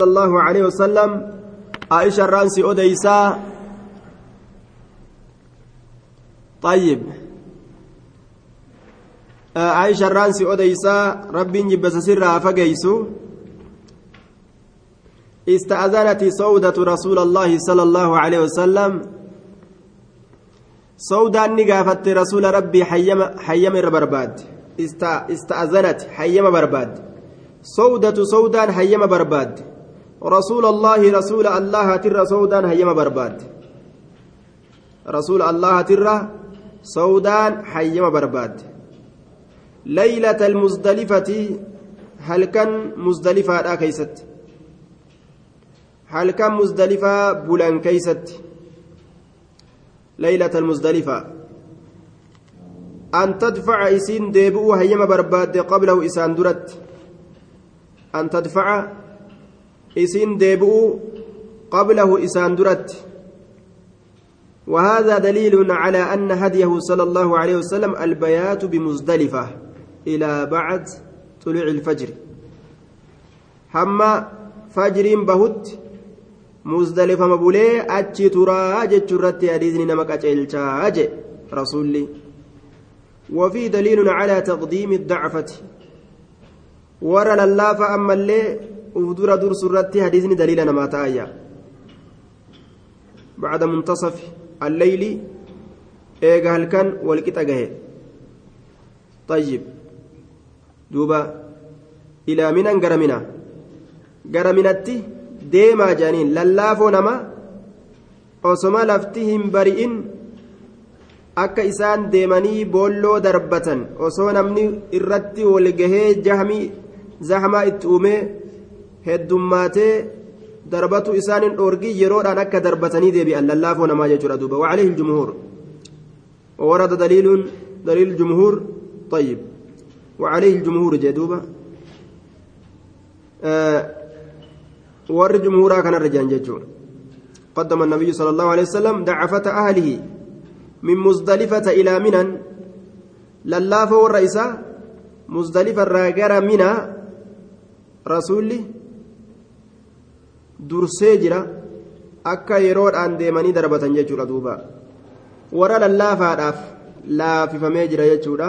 صلى الله عليه وسلم عائشة الرانسي أديسا طيب. عائشة الرانسي أديسا ربي جبس سرها فقيسو. استأذنت سودة رسول الله صلى الله عليه وسلم. سودة نقافت رسول ربي حيم حيم برباد استأذنت حيم برباد. سودة سودان حيم برباد. رسول الله رسول الله ترى سودان هيما برباد. رسول الله ترى سودان حيما برباد. ليلة المزدلفة هل كان مزدلفة لا كيست؟ هل كان مزدلفة بولان كيست؟ ليلة المزدلفة. أن تدفع إسين ديبؤ هيما برباد قبله إسان درت. أن تدفع isiin deebi'uu qablahu isaan duratti وهذا دليل على أن هديه صلى الله عليه وسلم البيات بمزدلفة إلى بعد طلوع الفجر. هما فجر بهت مزدلفة مبولي أتشي ترى جتشرت أديزني نمك رسولي. وفي دليل على تقديم الضعفة. ورى لله أما اللي ufdura dursu irratti hadiisni daliila namaa ta'ayya bacda muntasaf alleyli eega halkan walqixa gahe طيب دوبا إلى منى gara mina gara minatti deemaa jaaniin lallaafoo nama osoma lafti hin bari'in akka isaan deemanii boolloo darbatan osoo namni irratti wal gahee jahmii zahmaa itti uumee heddummaatee darbatu isaanin dhoorgii yeroodhaan akka darbatanii deebi'an. Lallaafoo namaa jechuudha duuba. وعليه الجمهور وورد دليل دليل الجمهور طيب وعليه الجمهور جدوبة آه ور جمهورا كان الرجال جدون قدم النبي صلى الله عليه وسلم دعفة أهله من مزدلفة إلى منى للافة والرئيسة مزدلفة الراجر منى رسولي dursee jira akka yeroodhaan deemanii darbatan jechuudha duuba warra lallaafaadhaaf laafifamee jira jechuudha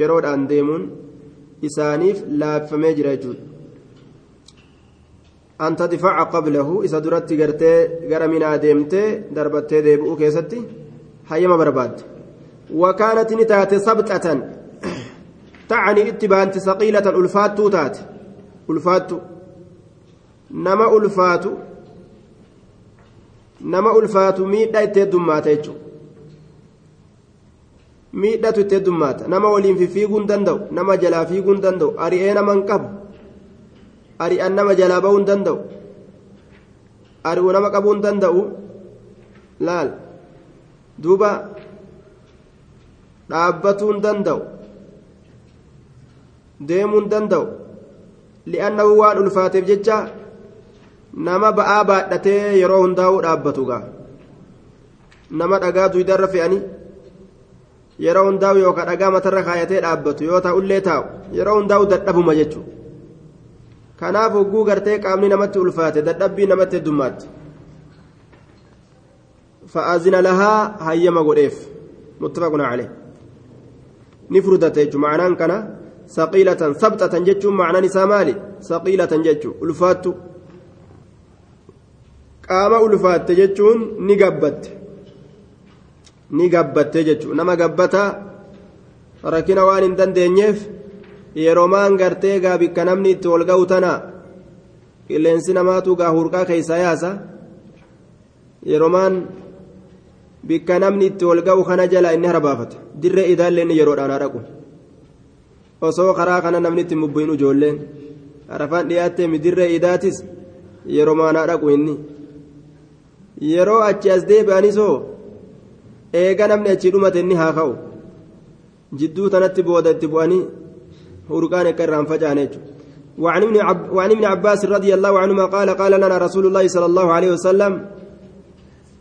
yeroodhaan deemuun isaaniif laafifamee jira jechuudha an tadfaca qablahu isa duratti gartee gara minaa deemtee darbattee deebi'uu keessatti hayyama barbaadde wakaanat ni taate sabxatan tacni itti baanti saqiilatan ulfaattuu nama ulfaatu nama ulfaatu miidhaa itti heddummaata jechuudha miidhatu itti heddummaata nama waliin fiiguu hin danda'u nama jalaa fiiguu hin danda'u ari'ee nama hin qabu ari'an nama jalaa bahuu hin danda'u ari'uu nama qabuu hin danda'u laal. Duuba dhaabbatuu danda'u deemuu hin danda'u. Li'annahu waan ulfaateef jecha nama ba'aa baadhatee yeroo hundaa'uu dhaabbatu gaa? Nama dhagaa duydarra fe'anii yeroo hundaa'u yookaan dhagaa matarra kaayatee dhaabbatu yoo ta'ullee taa'u. Yeroo hundaa'u dadhabuma jechuudha. Kanaaf hogguu gartee qaamni namatti ulfaate dadhabbii namatti heddummaatti. Fa'aazina lahaa hayyama godheef. Muttafaquna calee ni furdate jechuudha. Ma'anaan kana saqiilatan sabxatan jechuun ma'anaan isaa maali? Saqiilatan jechuudha ulfaattu. Qaama ulfaatte jechuun ni gabbatte. Ni gabbatte jechuun. Nama gabbata rakkina waan hin dandeenyeef yeroomaan gartee gaa bikka namni itti ol ga'u tana qilleensi namaatu gaa hurqaa keessa yaasa. Yeroomaan bikka namni itti ol ga'u kana jala inni harbaafata dirree idaallee inni yeroodhaan dhaqu osoo karaa kana namni itti mubbiin ijoolleen arafaan dhiyaattee dirree idaatis yeroomaan dhaqu inni. Yeroo achi as deebi'anis hoo? Eega namni achi dhumate inni haa ka'u. Jidduu tanatti booda itti bu'anii hurqaan akka irraan facaane jechuudha وعن ابن, عب... وعن ابن عباس رضي الله عنهما قال قال لنا رسول الله صلى الله عليه وسلم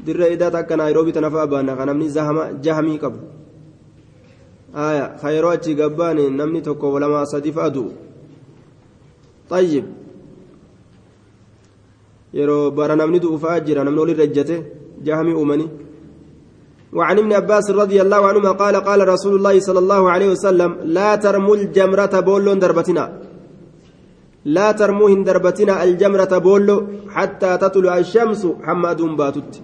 در إذا تك نيروبي تنفى بانا نمني زهم جهمي قبل آية خيرات قباني نمني تكو ولما صدف أدو طيب yeroo bara namni du'ufaa jira namni olirra ejjate jahamii uumanii وعن ابن عباس رضي الله عنهما قال قال رسول الله صلى الله عليه وسلم لا ترموا الجمرة بولون دربتنا. لا ترموهن دربتنا الجمرة بولو حتى تطلع الشمس حماد باتت.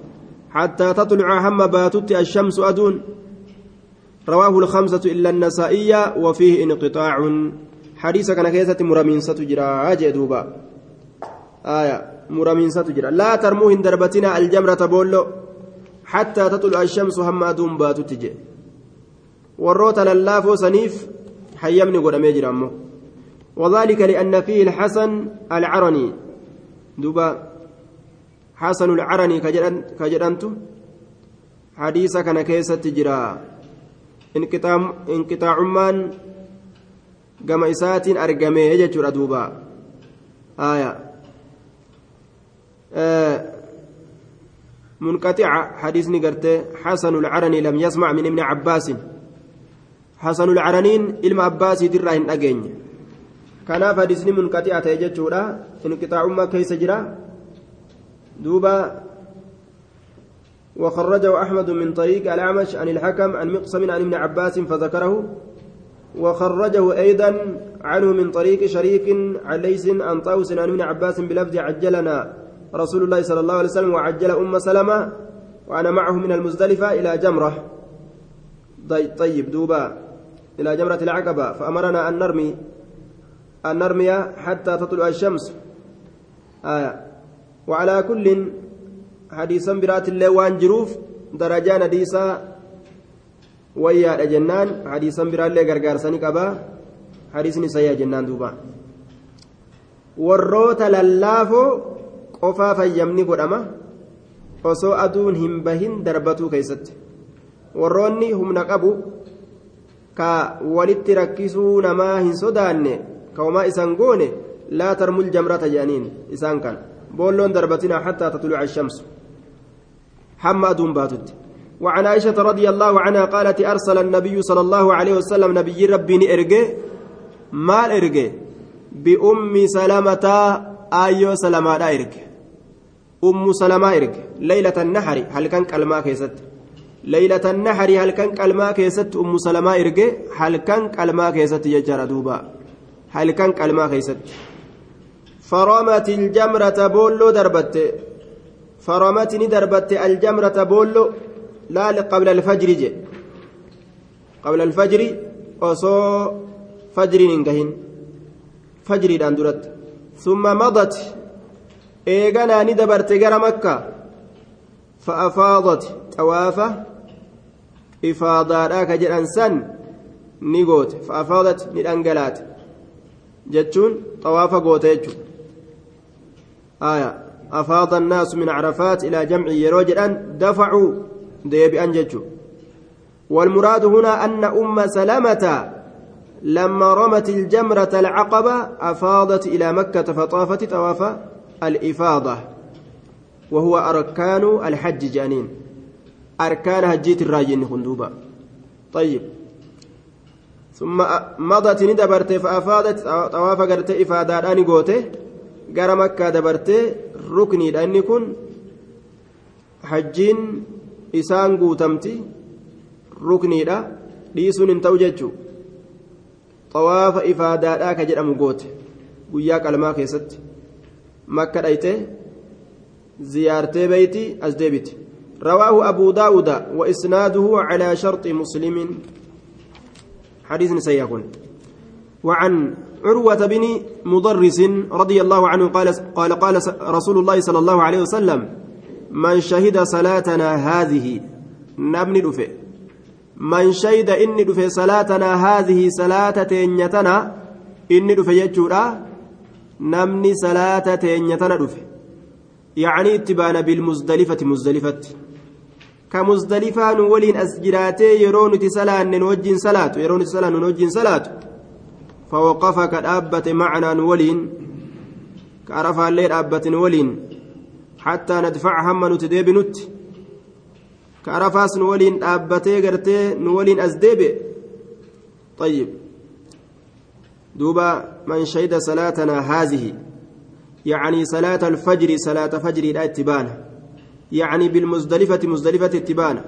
حتى تطلع هم باتت الشمس أدون. رواه الخمسة إلا النسائية وفيه انقطاع. حديث كان كيسة مرمين ستجرى جدوبا آية. مرمين ستجرى لا ترموهن دربتنا الجمرة بولو حتى تطلع الشمس هم أدون باتت جي warroota lallaafoo saniif hayyamni godhamee jira ammoo وذلك لأن فيه الحسن العرني. دوبا حسن العرني كجرنت حديث كان كيسة تجرى. انقطاع انقطاع مان قام إسات أرقمي يجتر دوبا. آية. آه منقطع حديث نقرته حسن العرني لم يسمع من ابن عباس. حسن العرنين إلما عباس دراه أجين kanaaf hadisni munqaxi'a ta'e jechuudha inqixaa'ummaa keessa jira duuba وخرجه أحمد من طريق الأعمش عن الحكم عن مقسم عن ابن عباس فذكره. وخرجه أيضا عنه من طريق شريك عن ليس عن طاوس عن ابن عباس بلفظ عجلنا. رسول الله صلى الله عليه وسلم وعجل أم سلمة وأنا معه من المزدلفة إلى جمرة. طيب دوبا. إلى جمرة العقبة فأمرنا أن نرمي أن نرمي حتى تطلع الشمس. آية. وعلى كل حديثا برات الله وان جروف درجان حديثا ويا جنان حديثا برات الله غرغار سني قبا حديثني سيا جنان دوبا. warroota lallaafoo qofaa fayyamni godhama osoo aduun hin bahin darbatuu keessatti. Warroonni humna qabu ka walitti rakkisuu namaa hin sodaanne كوما إسان قوني لا ترموا الجمرة جانين إسان كان بولون دربتنا حتى تطلع الشمس حماد باتت وعن عائشة رضي الله عنها قالت أرسل النبي صلى الله عليه وسلم نبي ربي إرجي مال إرجي بأم سلمة آيو سلمة إرجي أم سلمة إرجي ليلة النحر هل كان كلمة كيست ليلة النحر هل كان كلمة كيست أم سلمة إرجي هل كان كلمة كيست يجرى دوبا halkan qalmaa keeysatti فرمت الجمرة بولو دربت فرمت ندربت الجمرة بولو لا قبل الفجر جي قبل الفجر أصو فجر ننقهن فجر داندرت ثم مضت إيغانا ندبرت غير مكة فأفاضت توافة إفاضة كجر أنسان نيغوت فأفاضت ندنقلات jechuun xawaafa goote jechuudha. Afaada annaasu min carafaat ilaa jamci yeroo jedhan dafacuu deebi'an jechuudha. والمراد هنا أن أم سلمة لما رمت الجمرة العقبة أفاضت إلى مكة فطافت طواف الإفاضة وهو أركان الحج جانين أركان هجيت الراجين خندوبا طيب ثم مضت ندبرت فأفادت طواف قرت إفادة قوته rukniidha dhiisuun hin ta'u jechuu xawaafa ifaadaadhaa ka jedhamu goote guyyaa qalmaa keessatti dhayte ziyaartee beeyti as deebite. رواه أبو داود وإسناده على شرط مسلم حديث سيكون وعن عروة بن مضرس رضي الله عنه قال قال قال رسول الله صلى الله عليه وسلم من شهد صلاتنا هذه نبني دفه من شهد إني دفه صلاتنا هذه صلاة تينيتنا إني دفه يجورا namni salaata teenya tana dhufe. Yaani itti baana bilmuzdalifati muzdalifatti. Ka muzdalifaa nu waliin as jiraatee yeroo nuti salaanne nu wajjiin salaatu yeroo nuti salaannu nu wajjiin salaatu fawaqafa ka dhaabbate macanaa nu waliin ka arafaallee dhaabbate nu waliin hattaa nadfaca hamma nuti deebinutti ka arafaas nu waliin dhaabbatee gartee nu waliin as deebi'e. Ayyib دوبا من شهد صلاتنا هذه يعني صلاة الفجر صلاة فجر لا اتبانة يعني بالمزدلفة مزدلفة اتبانة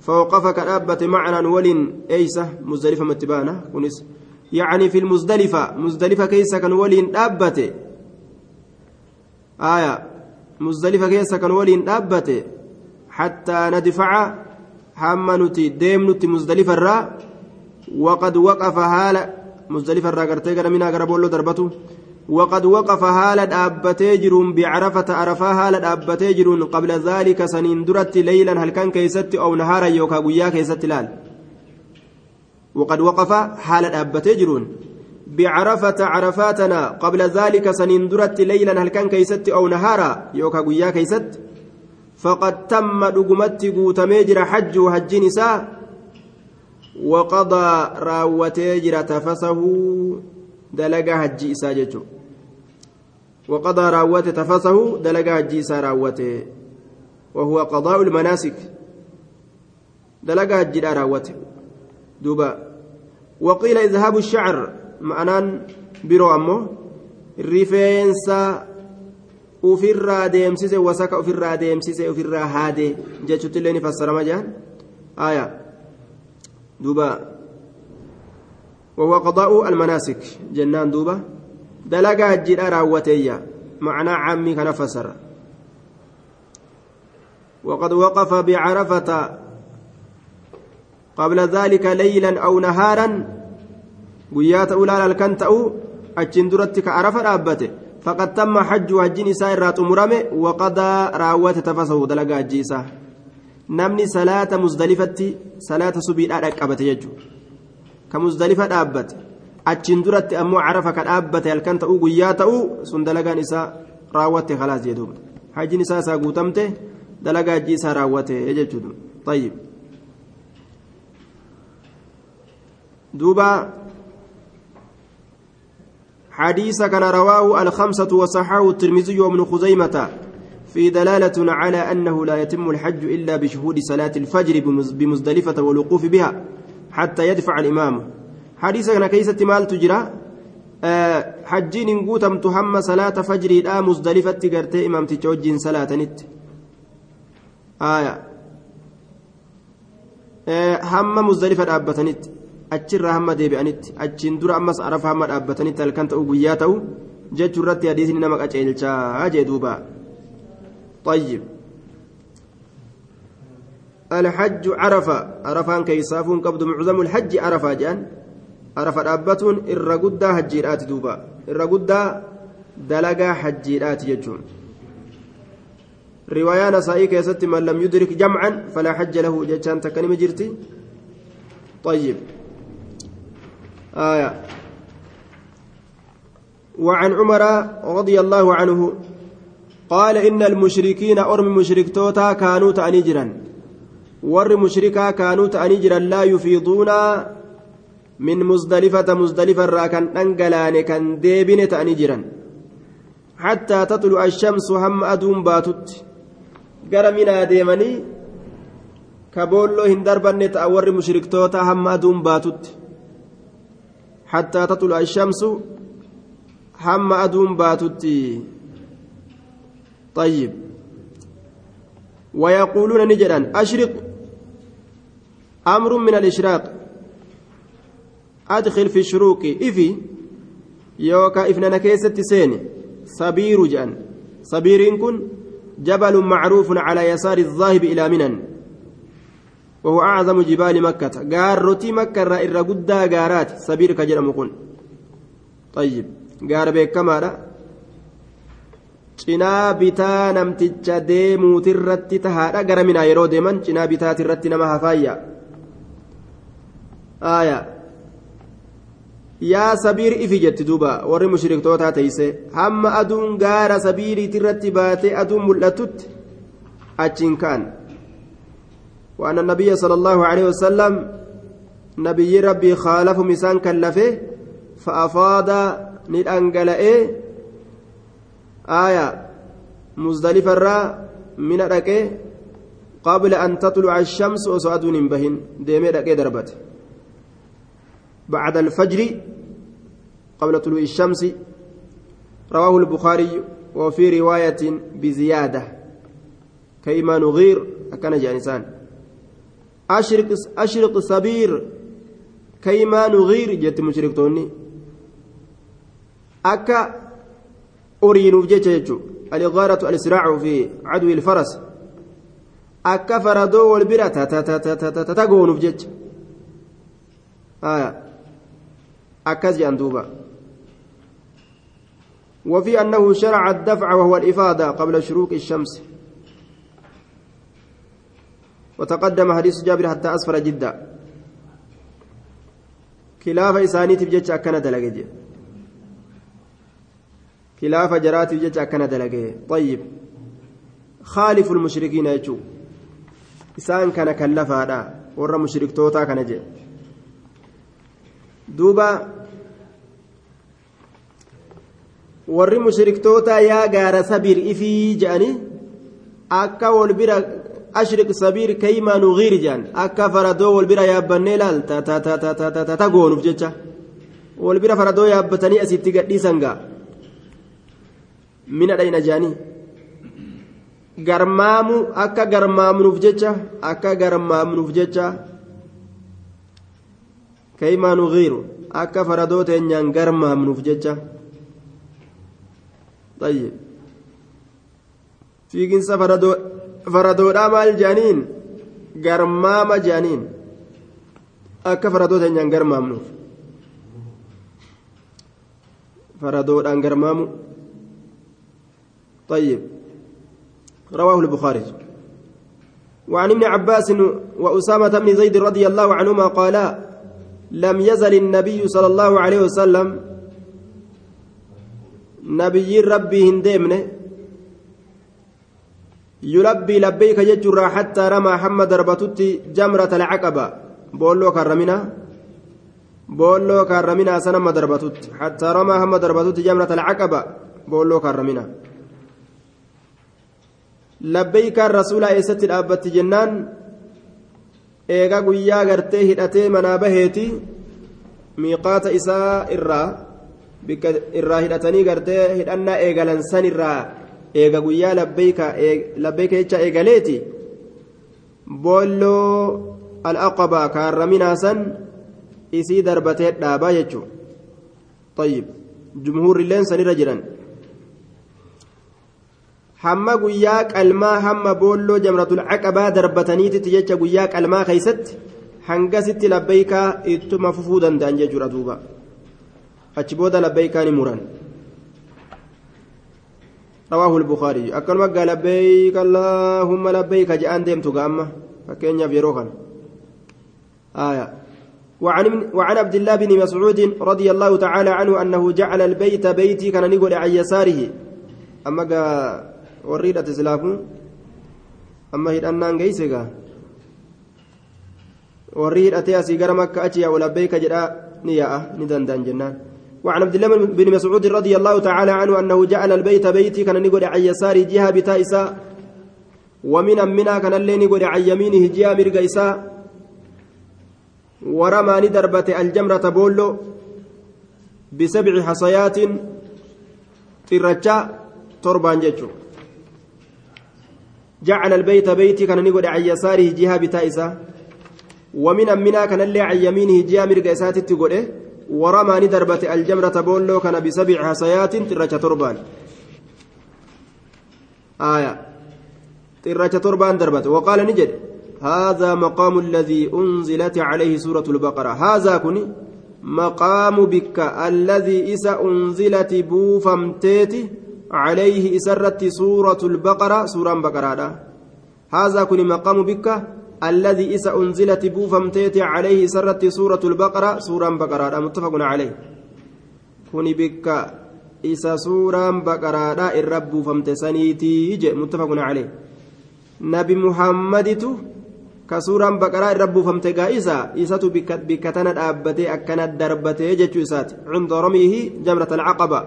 فوقف كأبة معنى ولين أيسة مزدلفة متبانة يعني في المزدلفة مزدلفة كيسة كان ولين أبته آية مزدلفة كيسة كان ولين أبته حتى ندفع حمنتي ديمنتي مزدلفة الراء وقد وقف هالة مزدلفة الراء قرتي قرمينا قربولو دربته وقد وقف هالة أبتي جرون بعرفة عرفا هالة أبتي جرون قبل ذلك سنين درت ليلا هل كان كيست أو نهارا يوكا قويا كيست لال. وقد وقف حالة أبتي جرون بعرفة عرفاتنا قبل ذلك سنين درت ليلا هل كان كيست أو نهارا يوكا قويا كيست. فقد تم دقمت قوتمي جرى حج وحج نساء وقضى راوتي جرى تفسه دلقى حج جيجو وقضى راوته تفسه دلقى حج إساء راوته. وهو قضاء المناسك. دلقى حج راوته. دوبا. وقيل إذهاب الشعر معنان برو أمه الرفينسا ofirraa deemsise wasaka ofirraa deemsise ofirraa haade jechuutti illee ni fassarama jedhan aya duuba وهو قضاء المناسك. جنان دوبا دلقا جدا راوتيا. معنى عمي كان وقد وقف بعرفة قبل ذلك ليلا أو نهارا. قيات أولى الكنتأو أجندرتك عرفة أبته فقد تم حج حج نساء الرات مرمي وقضى راوات تفسه دلقا جيسا نمني صلاة مزدلفة صلاة سبيل أدك أبت يجو كمزدلفة أبت أتشن درت أمو عرفة كان أبت هل تأو قيا تأو سن دلقا نساء راوات خلاص يدوب حج نساء ساقوتمته دلقا جيسا راوات يجو طيب دوبا حديث كان رواه الخمسة وصححه الترمذي وابن خزيمة في دلالة على أنه لا يتم الحج إلا بشهود صلاة الفجر بمزدلفة والوقوف بها حتى يدفع الإمام. حديث كان كيسة مال تجرى أه حجين قوتم تهم صلاة فجر لا مزدلفة قرتي إمام تجوجين صلاة نت. آية. أه هم مزدلفة أبتنت achirraa hamma deebi'anitti achiin dura ammas arafa hamma dhaabbatanitti halkan ta'u guyyaa ta'u jechuu irratti hadiisni nama qaceelchaa jee طيب. الحج عرفة. عرفان كيسافون قبض معظم الحج عرفة جان. عرفة أبتون الرقدة حجيرات دوبا. الرقدة دلقا حجيرات يجون. رواية نسائي كيست من لم يدرك جمعا فلا حج له جتان تكني مجرتي طيب. آية. وعن عمر رضي الله عنه قال إن المشركين أرم مشركتوتا كانوا تأنيجرا ور مشركا كانوا تأنيجرا لا يفيضون من مزدلفة مزدلفة راكن أنقلان كان ديبن تأنيجرا حتى تطلع الشمس هم أدوم باتت قرمنا ديمني كبولو هندربن تأور مشركتوتا هم أدوم باتت حتى تطلع الشمس هم أدوم باتتي طيب. ويقولون نجدا أشرق أمر من الإشراق. أدخل في الشروق إفي. يوكا إفنانا كيست سين. صبير جان. صبير كن جبل معروف على يسار الذاهب إلى منن. وهو أعظم جبال مكة. قار روتي مكة الرا قدا قارات سبير كجرم مكون طيب. قار بيك كما cinaa bitaa namticha deemuuti irratti tahaadha gara minaa yeroo deeman cinaa bitaati irratti nama hafaayya aya yaa sabiir ifi jetti duuba warri mushriktootaa teeyse hamma aduun gaara sabiiriiti irratti baatee aduun mul'atutti achiin ka'an وأن النبي صلى الله عليه وسلم نبي ربي خالف مسان كلفه فأفاض ندأنقلئه آية مزدلفة الراء من ركه قبل أن تطلع الشمس وسعد بهن. ديمي ركه دربت. بعد الفجر قبل طلوع الشمس رواه البخاري وفي رواية بزيادة. كيما نغير أكن جانسان. أشرق أشرق صبير. كيما نغير جت مشركتوني أكا أرينوف جيتشو الإغارة الإسراع في عدو الفرس. أكا فردو والبرة تتغونوف جيتش. آية. أكاز جاندوبا وفي أنه شرع الدفع وهو الإفادة قبل شروق الشمس. وتقدم حديث جابر حتى أسفر جدا. كلاف إساني تبجج أكنا دلقج كلاف جرات تبجج أكنا دلقج طيب خالف المشركين يجو إسان كان كلف هذا ورى مشرك توتا كان جي دوبا warri mushriktoota yaa gaara sabiir ifii je'anii akka wal bira ashriq sabiir kaymaa nugiir je'an akka faradoo wal bira yaabbannee laal ta goonuuf jecha wal bira faradoo yaabbatanii asitti gadhiisan gaa mina dhayna je'anii garmaamu akka garmaamnuuf jecha akka garmaamnuuf jecha kaymaa nugiiru akka faradoo teenyaan garmaamnuuf jecha. طيب fiiginsa faradoodhaa maal jaaniin garmaama jaaniin akka faradoo teenyaan garmaamnuuf faradoodhaan garmaamu طيب رواه البخاري وعن ابن عباس وأسامة بن زيد رضي الله عنهما قالا لم يزل النبي صلى الله عليه وسلم hin deemne yulabbii labbeeyka jechuurraa hattaa ramaa hamma darbatutti jamrata alcaqaba boolloo kaarraminaa boolloo kaarraminaa san hamma darbatutti hattaa ramaa hamma darbatutti jamrata alcaqaba boolloo kaarraminaa labbeeykaan rasuulaa eessatti dhaabbatti jennaan? Eega guyyaa gartee hidhatee manaa baheeti miiqaata isaa irraa bikka irraa hidhatanii gartee hidhannaa eegalan san irraa eega guyyaa labbeeyka jecha eegaleeti? Boolloo alaqabaa kaarraminaa san isii darbatee dhaabaa jechuudha jumhuurri illeen sanirra jiran. Hamma guyyaa qalmaa hamma boolloo jamratul caqabaa darbataniititti jecha guyyaa qalmaa keeysatti hangasitti labbeeykaa ittuma fufuu danda'an jechuudha duuba achi booda labbeeykaa ni muran رواه البخاري أكل مقا لبيك اللهم لبيك جاءن ديمت قامة فكين يفيروخا آية وعن, وعن عبد الله بن مسعود رضي الله تعالى عنه أنه جعل البيت بيتي كان نقول عن يساره أما قا وريدة سلافو أما هدأنان قيسيقا وريدة تياسي قرمك أتيا ولبيك جاء نياء ندندن جنان وعن عبد الله بن مسعود رضي الله تعالى عنه أنه جعل البيت بيتي كان نقول عن يساره جهة بتائسا ومن منا كان اللي نقول عن يمينه جهة مرقيسا ورمى ندربة الجمرة بولو بسبع حصيات ترجا تربان جيتشو جعل البيت بيتي كان نقول عن يساره جهة بتائسا ومن منا كان اللي عن يمينه جهة مرقيسات تقول ورمى ندربة الجمرة بولو كان بسبع حصيات ترجا تربان. آية. ترجا تربان دربت وقال نجد هذا مقام الذي أنزلت عليه سورة البقرة. هذا كني مقام بك الذي إسا أنزلت بوفمتيت عليه إسرت سورة البقرة سورة بقرة هذا كني مقام بك الذي إسا أنزلت بوفمتيت عليه إسرت سورة البقرة سورة بقرة متفق عليه. كني بك إسا سورة بقرة الرب فمتسنيتي متفق عليه. نبي محمدtu ka suuraan baqaraa irra buufamte gaa'isa isatu bikka tana dhaabbatee akkana darbatee jechuu isaati cinda ramiihi jamrat alcaqaba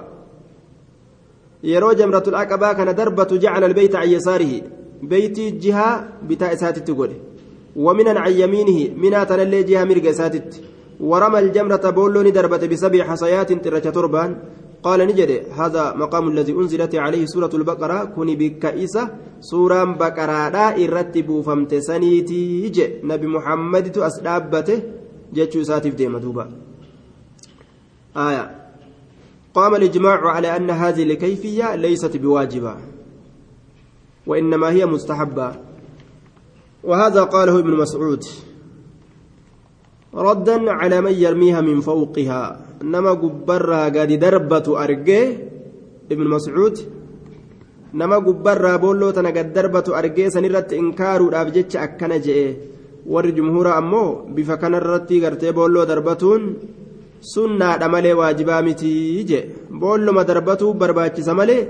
yeroo jamrat alcaqabaa kana darbatu jacala albeyta can yasaarihi. Beeytii jihaa bitaa isaatitti godhe. ومنا عن يمينه منا تنلي جهة مرقى ساتت ورمى الجمرة بولوني دربت بسبع حصيات ترجة تربان قال نجد هذا مقام الذي أنزلت عليه سورة البقرة كوني بكائسة سورة بقرة لا إرتب فامتسنيتي يجي نبي محمد أسلابته جتشو ساتف ديما دوبا آية قام الإجماع على أن هذه الكيفية ليست بواجبة وإنما هي مستحبة. وهذا قاله ابن مسعود ردا على من يرميها من فوقها. نما قبرها قد دربة أرجيه ابن مسعود نما قبرها بولو تنا قد دربة أرجيه سنرت إنكار الأبجتش أكنا جئ ور جمهور أمو بفكان الرتي قرتي بولو دربتون. Sunnaadha malee waajibaa miti je boolluma darbatu barbaachisa malee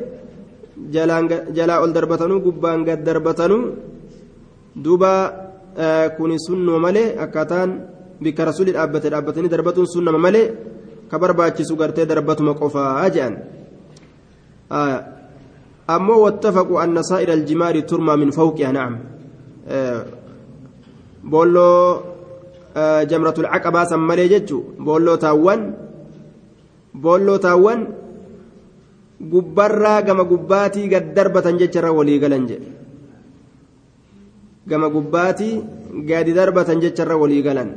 jalaa ol darbatanuu gubbaan gad darbatanuu duuba kuni sunnuma malee akkaataan bikka rasuli dhaabbate dhaabbatanii darbatuun sunnama malee ka barbaachisu gartee darbatuma qofaa jedhan ammoo wattafaqu anna saa'ira aljimaari turmaa min fawqiha na'am boolloo jamratul caqabaa san malee jechuun boolloo taawwan boolloo taawwan gubbarraa gama gubbaatii gad darbatan jecharra walii galan jedhe gama gubbaatii gadi darbatan jecharra walii galan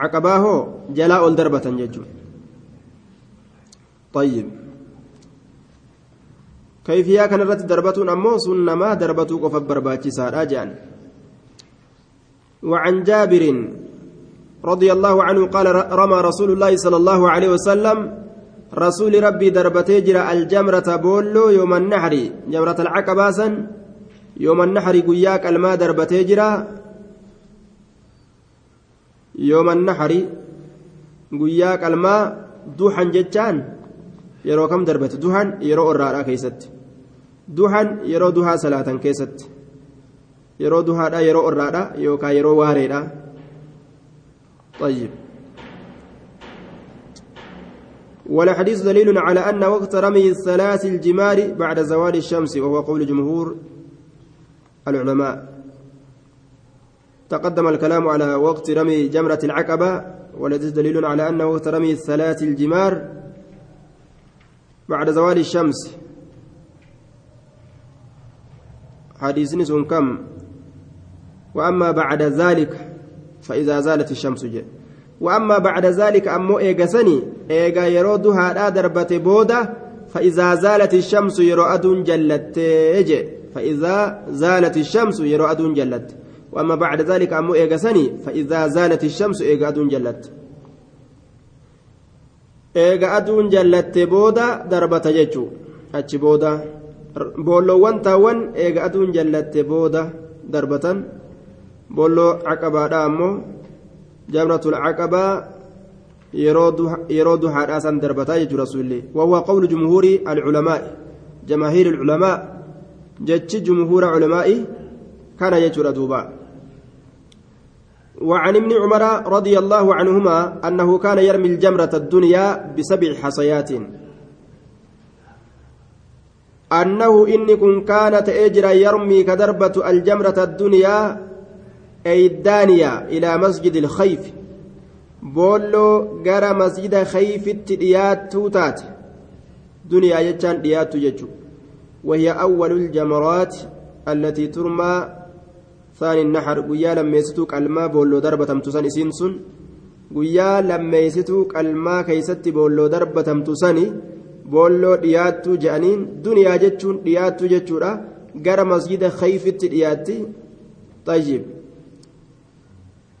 caqabaa hoo jalaa ol darbatan jechuun طيب كيفية كان الرت دربتون أمو سنما دربتو قف برباتي سار أجان وعن جابر رضي الله عنه قال رمى رسول الله صلى الله عليه وسلم رسول ربي دربتي جرى الجمرة بولو يوم النحر جمرة العقباسا يوم النحر قياك الماء دربتي جرى يوم النحر قياك الماء دوحا جتان yeroo kam darbate duhan yeroo orraadhaa keessatti duhan yeroo duhaa salaatan keessatti yeroo duhaadha yeroo orraadha yookaan yeroo waareedha. طيب والحديث دليل على أن وقت رمي الثلاث الجمار بعد زوال الشمس وهو قول جمهور العلماء. تقدم الكلام على وقت رمي جمرة العقبة والحديث دليل على أن وقت رمي الثلاث الجمار بعد زوال الشمس. حديث سن كم؟ وأما بعد ذلك فإذا زالت الشمس جاء وأما بعد ذلك أمو إيغسني إيغا يرودها لا دربة بودة فإذا زالت الشمس أدون جلت فإذا زالت الشمس أدون جلت. وأما بعد ذلك أمو إيغسني فإذا زالت الشمس إيغا أدون جلت. eega aduun jallatte booda darbata jechuu achi booda boolloowwan taawwan eega aduun jallatte booda darbatan boolloo caqabaadha ammoo jamratul caqabaa yeroo duhaadhaa san darbataa jechuu rasuulli wahuwa qawlu jumhuuri alculamaa'i jamaahiiri alculamaa jechi jumhuura culamaa'i kana jechuudha duubaa وعن ابن عمر رضي الله عنهما أنه كان يرمي الجمرة الدنيا بسبع حصيات أنه إن كن كانت أجرى يرمي كدربة الجمرة الدنيا أي الدانية إلى مسجد الخيف بولو جرى مسجد خيف التديات توتات دنيا يجان ديات يجو وهي أول الجمرات التي ترمى ثاني النحر قيا لميستو قلما بولو دربة تمتسن إسين سن قيا لميستو قلما كيست بولو دربة تمتسني بولو دياتو جانين دنيا جتشون دياتو جتشورا gara masjida khayfitti dhiyaatti. طيب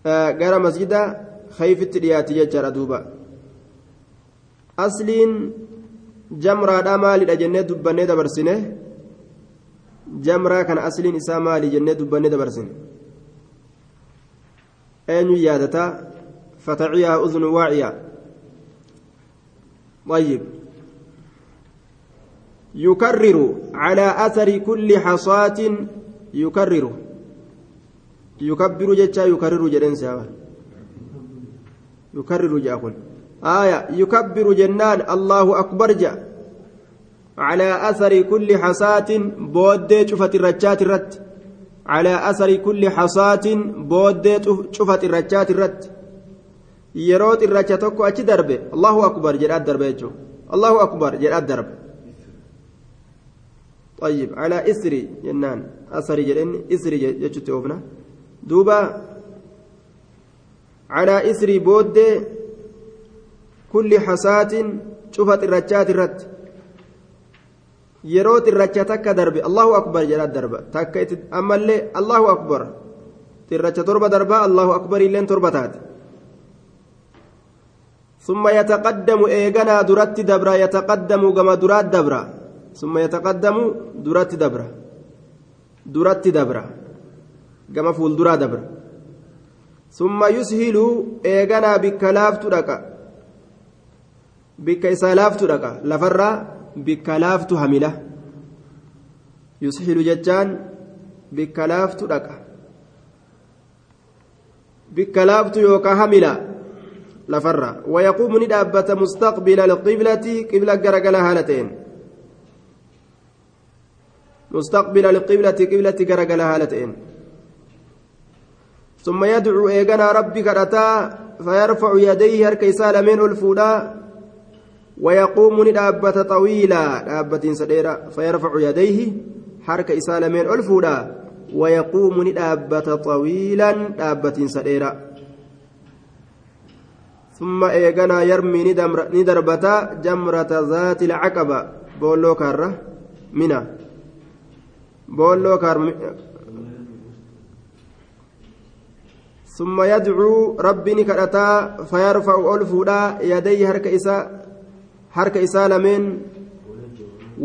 gara masjida khayfitti dhiyaatti jechaadha duuba asliin jamraadha maalidha jennee dubbannee dabarsine jamraa kana asliin isaa maali jennee dubbannee dabarsine eenyu yaadata fataciyaa uznu waaciya طيب يكرر على أثر كل حصاة يكرر يكبر جتا يكرر جدن سوا يكرر جاكل آية يكبر جنان الله أكبر جاء على أثر كل حصاة بود شفت الرجات الرت على أثر كل حصاة بود شفت الرجات الرت يروت الرجات أكو أتش دربه الله أكبر جرات دربه الله أكبر جل الدرب طيب على إسري جنان أسري جلين إسري جتشت دوبا على إسري بود كل حسات شوفت الرجات الرد yeroo xirracha takka darbe allahu akbar jedha darba takka itti ammallee allahu akbar xirracha torba darbaa allahu akbar illeen torba taate ثم يتقدم إيغانا درات دبرا يتقدم كما درات دبرا ثم يتقدم درات دبرا درات دبرا كما فول درا دبرا ثم يسهل إيغانا بكلاف تدقا بك إسالاف تدقا لفرا bikka laaftu hamila yusxilu jechaan bikka laaftu dhaqa bikka laaftu yookaa hamila lafarra wayaquumu ni dhaabbata mustaqbila alqiblati qibla garagala haala ta'een مستقبل القبلة قبلة جرجل هالتين ثم يدعو إيجانا ربك رتا فيرفع يديه هركيسال من الفودا ويقوم ندابة طويلة دابة سديرة فيرفع يديه حركة إسالة من ألفودا ويقوم ندابة طويلا دابة سديرة. ثم إيغانا يرمي ندربة جمرة ذات العقبة بولو كارة منى بولو كار ثم يدعو ربي نكرتا فيرفع ألفودا يديه حركة إسالة harka isaa lameen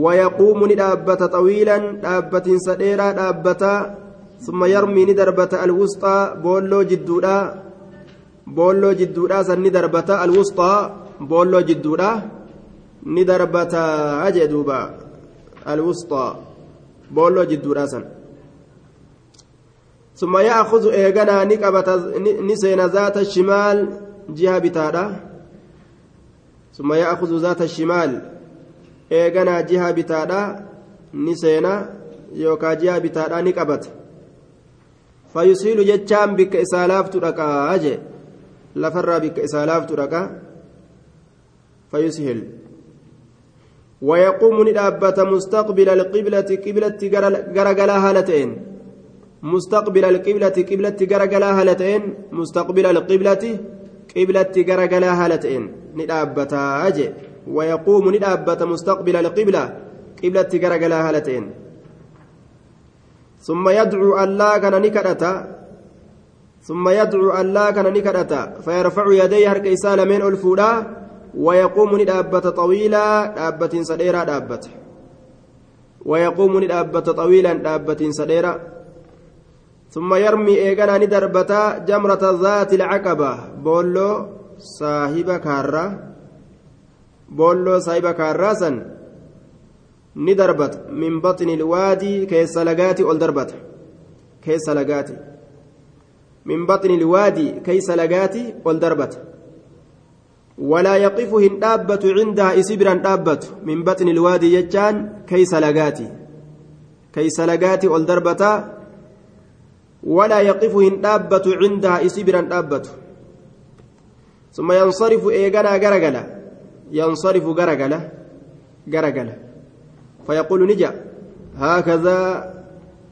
wayaquumu ni dhaabbata xawiilan dhaabbatiinsa dheeraa dhaabbata summa yarmii ni darbata alwusxaa boolloo jidduudha boolloo jidduudha san ni darbata alwusxaa boolloo jidduudha ni darbata jee eeganaa ni qabata ni seena zaata shimaal jiha bitaadha ثم يأخذ ذات الشمال إيغانا جهة بتادا نسينا يوكا جهة بتادا نكبت فيسيل جتشام بك إسالاف تركا أجي. لفر بك إسالاف تركا فيسهل. ويقوم ندابة مستقبل القبلة قبلة غرغلا هالتين مستقبل القبلة قبلة غرغلا هالتين مستقبل القبلة قبلة غرغلا هالتين. ندابة أجي. ويقوم ندابة مستقبل القبلة قبلة غرغلا هالتين. ثم يدعو الله كان نكرتا ثم يدعو الله كان نكرتا فيرفع يديه هرك إسالة من الفولا ويقوم ندابة طويلة دابة سديرة دابة ويقوم ندابة طويلا دابة سديرة ثم يرمي إيغانا ندربتا جمرة ذات العقبة. بولو صاحب كارا. بولو صاحب كارا سن ندربت من بطن الوادي كيس لقاتي أول كيس لقاتي من بطن الوادي كيس لقاتي أول ولا يقف هندابة عندها إسبرا دابة. من بطن الوادي يجان كيس لقاتي كيس لقاتي أول ولا يقف هندابة عندها إسبرا دابة. ثم ينصرف إيغانا غرغلا ينصرف غرغلا غرغلا فيقول نجا. هكذا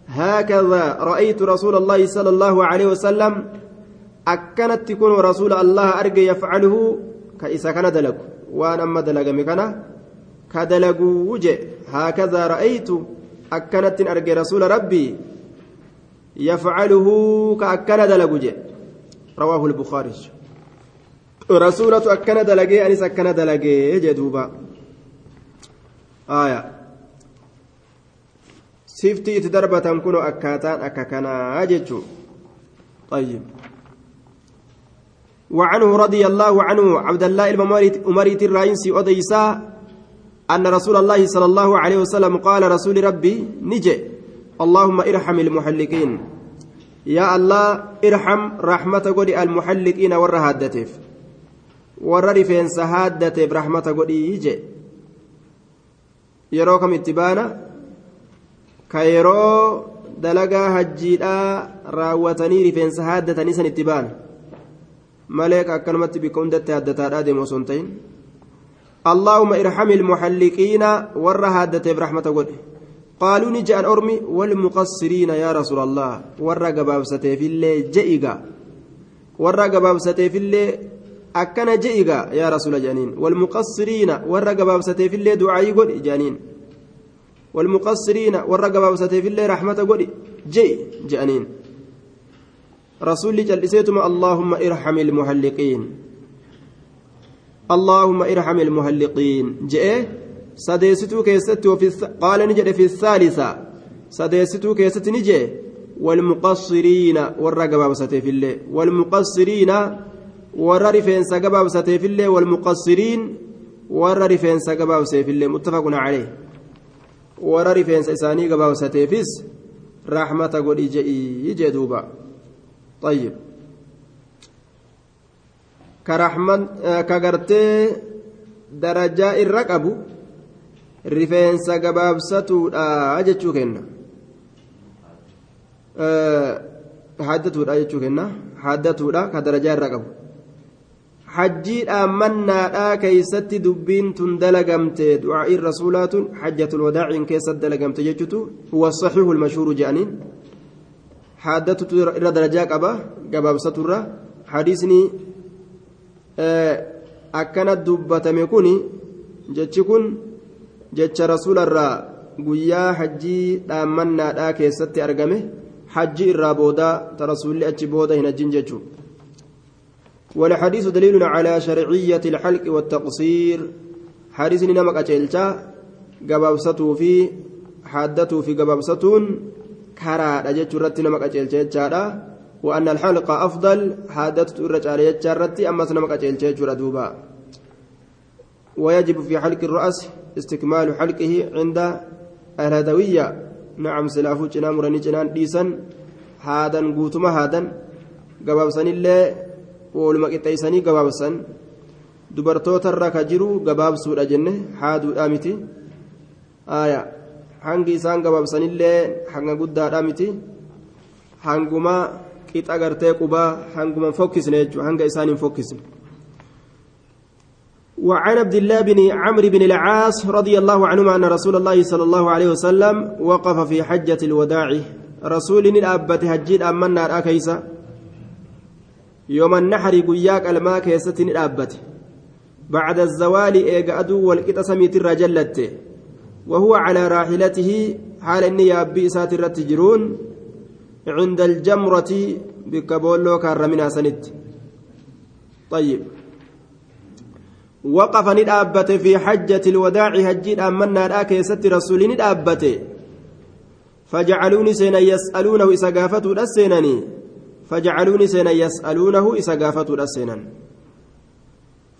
هكذا رأيت رسول الله صلى الله عليه وسلم أكنت تكون رسول الله أرجى يفعله كإسا كان دلق. وأنا أما دلق مكانا كدلق وجه. هكذا رأيت أكنت أرجى رسول ربي يفعله كأكن دلق وجه رواه البخاري. رسولة أكن دلقي أنس أكن دلقي جدوبا آية. darbatan kun akkaataan akka kanaa jechuu طيب. وعنه رضي الله عنه عبد الله المريت الرئيسي أديسا أن رسول الله صلى الله عليه وسلم قال رسول ربي نجي. اللهم ارحم المحلقين يا الله ارحم رحمة قدي المحلقين والرهادتف والرفين سهادتف رحمة قدي يجي يروكم اتبانا raawwatanii rifeensa haaddatanii san itti ba'an malee akkanumatti bikka hundatti haaddataadhaa deemu osoo hin ta'in اللهم ارحم المحلقين ور هادته برحمة قد قالوا نجأ أرمي والمقصرين يا رسول الله ور قبابسته في الليل جئقا ور قبابسته في الليل akkana je'iga yaa rasuula jedhaniin walmuqassiriina warra gabaabsateefillee du'aayii godhi jedhaniin walmuqassiriina warra gabaabsateefillee raxmata godhi je'i jedhaniin rasuulli cal'iseetuma allaahumma irhami ilmuhalliqiin allaahumma irhami ilmuhalliqiin je'ee sadeessituu keessatti qaala ni jedhe fi thaalisa sadeessituu keessatti ni je'e جبابسته في الله والمقصرين warra rifeensa gabaabsateefillee walmuqassiriin warra rifeensa gabaabseefillee muttafaqun calee warra rifeensa isaanii gabaabsateefis raaxmata godhi je'ii jee duuba طيب كرحمن كغرتي درجة الرقب rifeensa gabaabsatuudha jechuu kenna. Haddatuudha jechuu kenna. Haddatuudha ka darajaa irraa qabu. Hajjiidhaan mannaadhaa keeysatti dubbiin tun dalagamte du'aa'iin rasuulaa tun hajjatul wadaaciin keessatti dalagamte jechuutu huwa saxiihu mashuuru je'aniin. Haddatutu irra darajaa qaba gabaabsaturra hadiisni akkana dubbatame kun jechi kun jecha rasuularraa guyyaa hajjii dhaammannaadhaa keessatti argame hajji irraa boodaa ta rasuulli achi booda hin hajjin jechuudha والحديث دليل على شرعية الحلق والتقصير. حديث نمك أجلتا قبابسته في حادته في قبابستون. كرا أجلت رت نمك أجلتا وأن الحلق أفضل حادته الرجال يجرت أما نمك أجلتا دوبا. ويجب في حلق الرأس استكمال حلقه عند الهدوية نعم سلافو جنام رني جنان ديسا هذا قوتما هذا قبابسن الله ooluma qixxeessanii gabaabsan dubartootarra ka jiru gabaabsuudha jenne haaduudha miti aya hangi isaan gabaabsanillee hanga guddaadha miti hanguma qixa gartee qubaa hanguma fokkisne jechuudha hanga isaan hin fokkisne وعن عبد الله بن عمرو بن العاص رضي الله عنهما أن رسول الله صلى الله عليه وسلم وقف في حجة الوداع. رسول الأبة هجيد أمنا أكيسا. يوم النحر قياك الماء كيستن الأبة. بعد الزوال إيقا أدو والقطة سميت الرجلت. وهو على راحلته حال إني يابي إسات الرتجرون. عند الجمرة بكبولو كارمنا سنت. طيب. وقف ندابت في حجة الوداع هجيد أمنا الآكي ست رسول ندابت فجعلوني سينا يسألونه إسقافته السيناني فجعلوني سينا يسألونه إسقافته السينان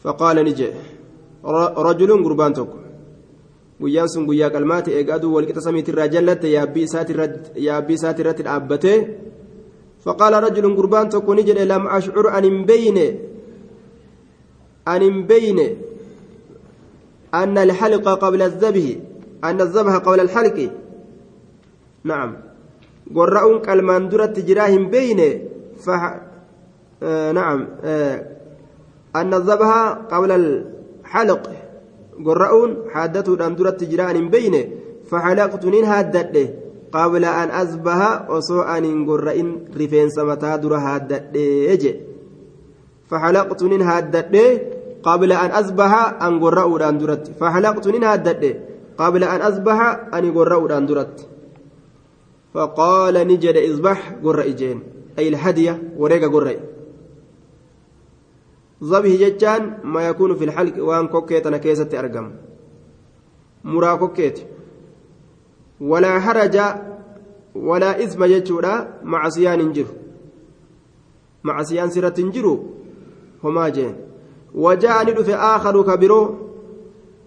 فقال نجي رجل قربان تكو guyyaan sun guyyaa qalmaati eegaa aduu walqixa samiitirraa jallatte yaabbii isaati irratti dhaabbate faqaala rajulun gurbaan tokko ni jedhe lam ashcur an hin beyne hin beyne أن الحلق قبل الذبح أن الذبح قبل الحلق. نعم. قرأون كالمان درت جراهم بين فح... آه نعم آه أن الذبح قبل الحلق. قرؤون حادته دان درت جران بين فحلقت نين هادده قبل أن أصبح وسو أن قرئن رفين سمتا در هادده يجي فحلقت نين هادده قبل أن أصبح أن قرؤوا دان درت. فحلقت نين هادده قبل أن أصبح أن قرؤوا دان درت. فقال نجد إصبح قرئ جين أي الهدية وريق قرئ ضبه جتان ما يكون في الحلق وان كوكيت أنا كيست أرقم. مرا كوكيت. ولا حرج ولا اثم جتورا معصيان انجر معصيان سيرة انجرو هما جين. وجاء ندف آخر كبيرو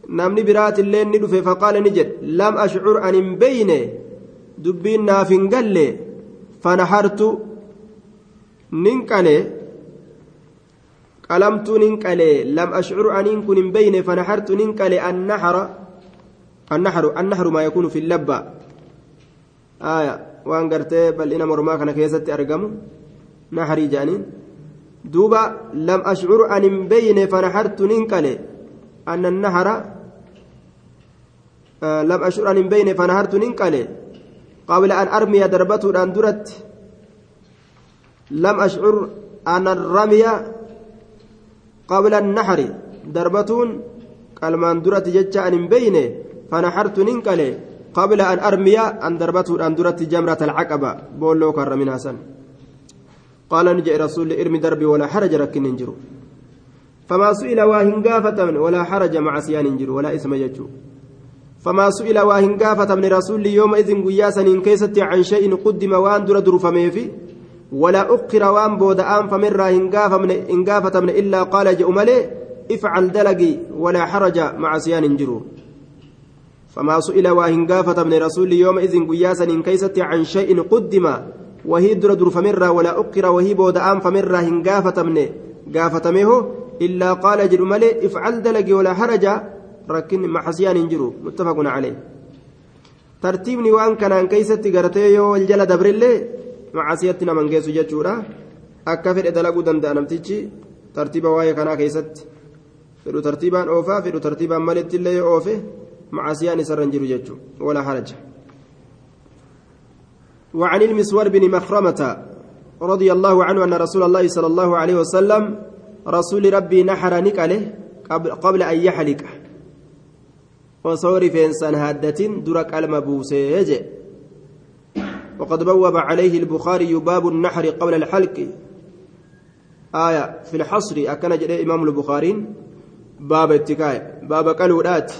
نمني برات الليل ندف فقال نجد لم أشعر أن بين دبين نافن قل فنحرت ننقله قلمت ننقلي لم أشعر أن كن بين فنحرت ننقلي النحر. النحر النحر ما يكون في اللبة. آية. وان قرتي بل إنا مرما كان كيست أرقم. نحري جانين. دوبا لم أشعر أن بين فنحرت ننقلي أن النهر آه لم أشعر أن بين فنهرت ننقله قبل أن أرمي دربته أن درت. لم أشعر أن الرمي قبل النحر. دربة قلمان درت جتش أن بين فنحرت ننقله قبل أن أرمي أن دربته أن درت جمرة العقبة. بولو كر من حسن قال نجي رسول إرمي دربي ولا حرج ركن ننجرو. فما سئل واهن قافة ولا حرج مع سيان ننجرو ولا إسم يجو فما سئل واهن قافة من رسول يومئذ قياسا إن كيست عن شيء قدم وان در در فميفي. ولا أقر وان بود آن فمر إن قافة من إلا قال جئ ملي افعل دلقي ولا حرج مع سيان ننجرو. فما سئل واهن قافة من رسول يومئذ قياسا إن كيست عن شيء قدم وهي در در فمرة ولا أقر وهي بود آم فمرة هن قافة من قافة ميه إلا قال جل ملي افعل دلقي ولا حرج. ركن محسيان انجرو. متفق عليه. ترتيبني وان كان كيست قرتي يو الجل دبر اللي معصيتنا من قيس جتشورا أكفر دلقو دندا نمتيجي ترتيب وايا كان كيست. فدو ترتيبان أوفا فدو ترتيبان ملت اللي أوفه معصيان سرنجرو ولا حرج. وعن المسور بن مخرمة رضي الله عنه أن رسول الله صلى الله عليه وسلم رسول ربي نحر نكاله قبل أن يحلق وصور في إنسان هادة درك المبوسيج وقد بوب عليه البخاري باب النحر قبل الحلق. آية في الحصر أكن جري إمام البخاري. باب اتكاء باب قلودات.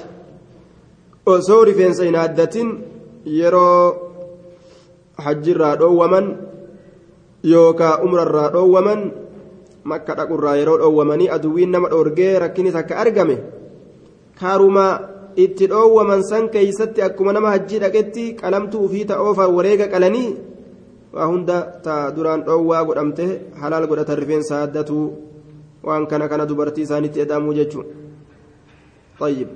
وصور في إنسان هادة يرو hajjirraa dhoowwaman yookaan umrarraa dhoowwaman makka dhaqurraa yeroo dhoowwamanii aduwwiin nama dhoorgee rakkinis akka argame kaaruma itti dhoowwaman san keeysatti akkuma nama hajjii dhaqetti qalamtuu fi ta'oofa wareega qalanii waa hunda ta duraan dhoowwaa godhamte halaal godhatan rifeensa addatuu waan kana kana dubartii isaanitti edamuu jechuun طيب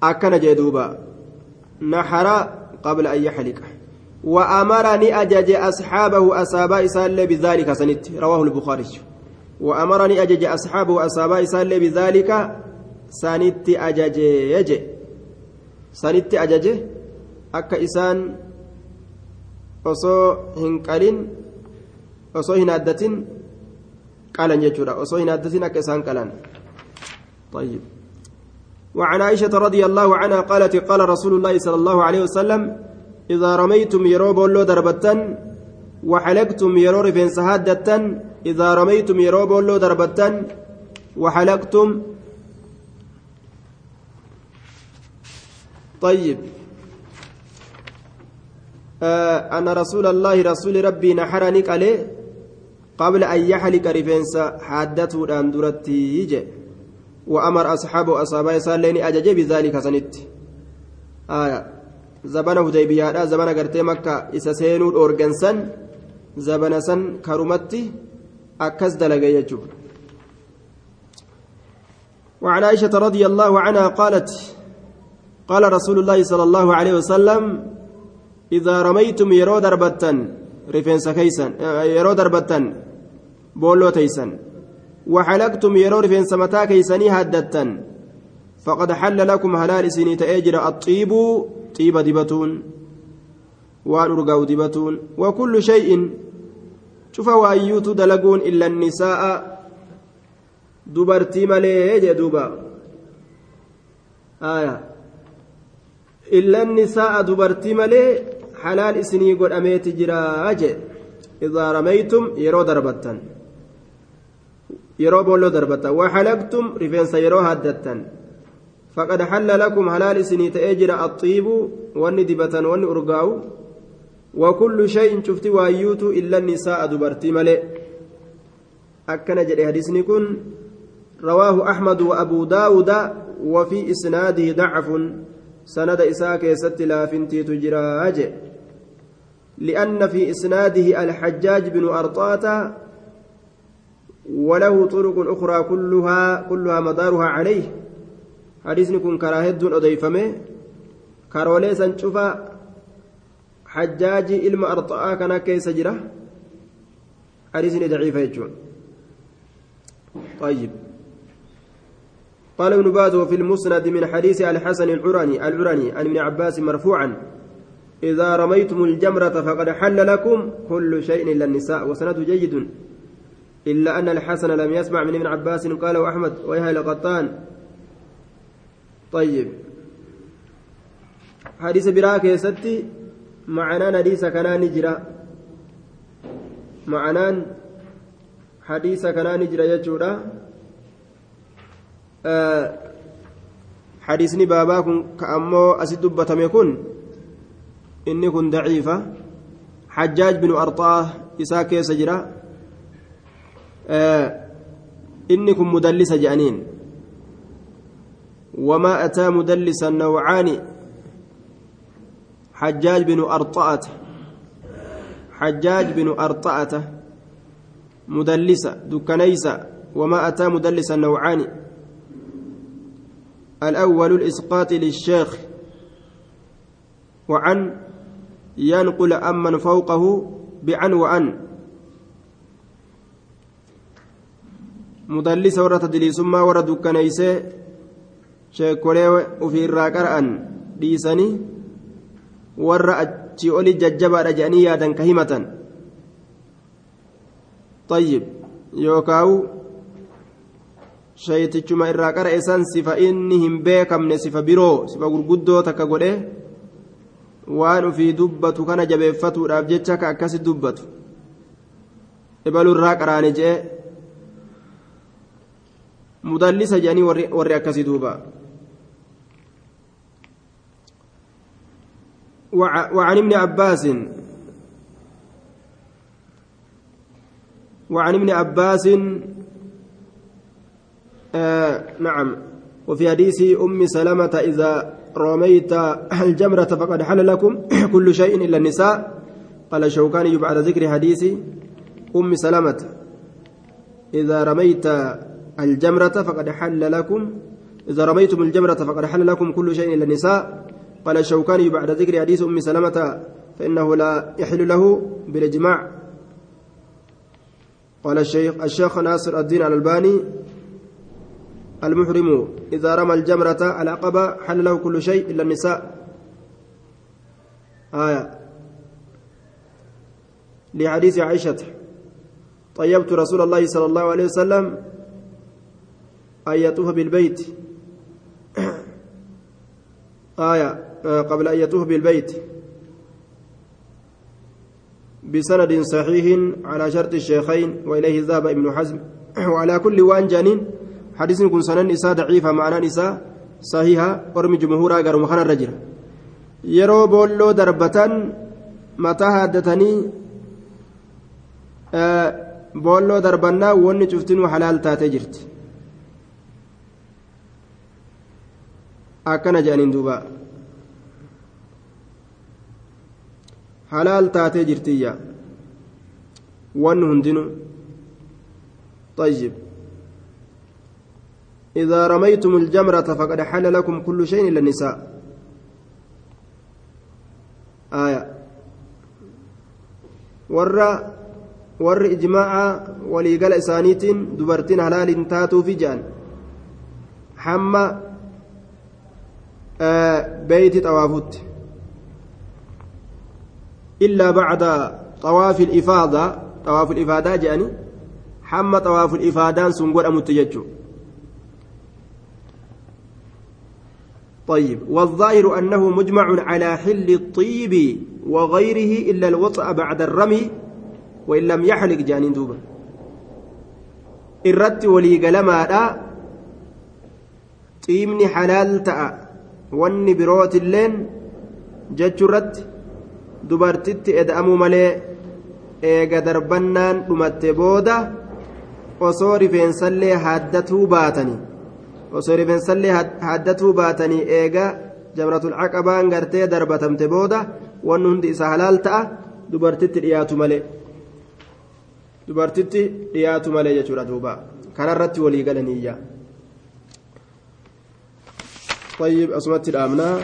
akkana jee duuba نحر قبل أن يحلق. وأمرني أجج أصحابه أصابا إسال بذلك سنت. رواه البخاري. وأمرني أجج أصحابه أصابا إسال بذلك سنت أجج يجي. سنت أجج أكا إسان osoo hin qalin osoo hin addatin qalan jechuudha osoo hin addatin طيب. وعن عائشة رضي الله عنها قالت قال رسول الله صلى الله عليه وسلم إذا رميتم يرو بولو دربة وحلقتم يرو رفين سهادة إذا رميتم يرو بولو دربة وحلقتم طيب. آه أن رسول الله رسول ربي نحرني عليه قبل أن يحلق رفين سهادته أندرتي يجي وأمر أصحابه أصحابه سالين أجج بذلك سنت. آية. زبان هديبية زبان قرتي مكة إسا سينو أورغنسن زبان سن كرمتي أكز دلقي يجوب وعن عائشة رضي الله عنها قالت قال رسول الله صلى الله عليه وسلم إذا رميتم يرو دربة رفنس كيسا يرو دربة بولو تيسا وحلقتم يرور فين سمتا كيسني هدتا فقد حل لكم هلال سني تأجر الطيب طيب دبتون وأرقاو دبتون وكل شيء. شوف وأيوت دلقون إلا النساء. دبرتي ملي دوبا. آية. إلا النساء دبرتي ملي حلال إسني قد أميت جراج إذا رميتم يرو دربتن. Rifeensa yeroo haaddattan faqad halla lakum halaal isinii ta'ee jira axiibu wanni dibatan wanni urgaa'u wakullu shay'in cufti waayyuutu illa nisaa'a dubartii malee akkana jedhe hadisni kun rawaahu axmadu wa abuu daawuda وفي إسناده ضعف سند إساء كيست لا فنتي تجراج لأن في إسناده الحجاج بن أرطاة وله طرق أخرى كلها كلها مدارها عليه. حديث كن كراهد أضيفمه. كارولي سنشوفا. حجاج إلما أرطاء كان كيس جرة. حديث ضعيف يجون. طيب. قال ابن باز وفي المسند من حديث الحسن العراني العراني عن ابن عباس مرفوعا إذا رميتم الجمرة فقد حل لكم كل شيء إلا النساء. وسند جيد. إلا أن الحسن لم يسمع من ابن عباس قال وأحمد ويهل قطان. طيب. حديث براك يا ستي معنى حديث كان نجرا معنى حديث كان نجرا يجورا. آه حديثني بابا كن كأمو أسد دبتم يكون إني كن ضعيفة. حجاج بن أرطاه إساء كيس إني كن مدلس جانين. وما أتى مدلسا نوعان حجاج بن أرطأة. حجاج بن أرطأة. مدلسة دكنيسة وما أتى مدلسا نوعان الأول الإسقاط للشيخ. وعن ينقل أمن فوقه بعن وأن. مدلس ورة تدليسما ورة دكنيسة sheekolee ofii irraa qara'an dhiisanii warra achii oli jajjabaadha jedhanii yaadan ka himatan طيب يوكاو san sifa inni hin beekamne sifa biroo sifa gurguddoo takka godhe waan ufii dubbatu kana jabeeffatuudhaaf jecha ka akkasi dubbatu ibalu irraa qaraane jee mudallisa jedhanii warri akkasii duuba وعن ابن عباس. وعن ابن عباس آه نعم. وفي حديث أم سلمة إذا رميت الجمرة فقد حل لكم كل شيء إلا النساء. قال شوكاني بعد ذكر حديث أم سلمة إذا رميت الجمرة فقد حل لكم إذا رميتم الجمرة فقد حل لكم كل شيء إلا النساء. قال الشوكاني بعد ذكر حديث أم سلمة فإنه لا يحل له بالإجماع. قال الشيخ الشيخ ناصر الدين الألباني المحرم إذا رمى الجمرة العقبة حل له كل شيء إلا النساء. آية. لحديث عائشة طيبت رسول الله صلى الله عليه وسلم أن يطوف بالبيت. آية قبل أن يطوف بالبيت. بسند صحيح على شرط الشيخين وإليه ذهب ابن حزم. وعلى كل وان جانين حديث كن سنن نساء ضعيفة معنى نساء صحيحة ورمي جمهورا قالوا مخنا الرجل. يرو بولو دربة متى هادتني آه boolloo darbannaa wanni cuftinuu halaal taatee akkana jedhaniin duuba halaal taatee jirtiyya wanni hundinuu طيب إذا رميتم الجمرة فقد حل لكم كل شيء إلا النساء آية ورّا warri ijmaaca waliigala isaaniitiin dubartiin halaaliin taatuufi jedhan hamma xawaafutti illaa bacda xawaafi ifaadaa xawaafu ifaadaa jedhani hamma xawaafu ifaadaan sun godhamutti jechuu طيب والظاهر أنه مجمع على حل الطيب وغيره إلا الوطأ بعد الرمي وإن لم يحلق جانين دوبا irratti walii galamaadha xiibni halaal ta'a wanni birootilleen jechuurratti dubartitti eda'amuu malee eega darbannaan dhumatte booda osoo rifeensallee haaddatuu baatanii osoo rifeensallee haaddatuu baatanii eega jamratul caqabaan gartee darbatamte booda wanni hundi isa halaal ta'a dubartitti dhiyaatu malee. dubartitti dhiyaatu malee jechuudha duuba kanarratti walii galaniyya طيب أسمت الآمنة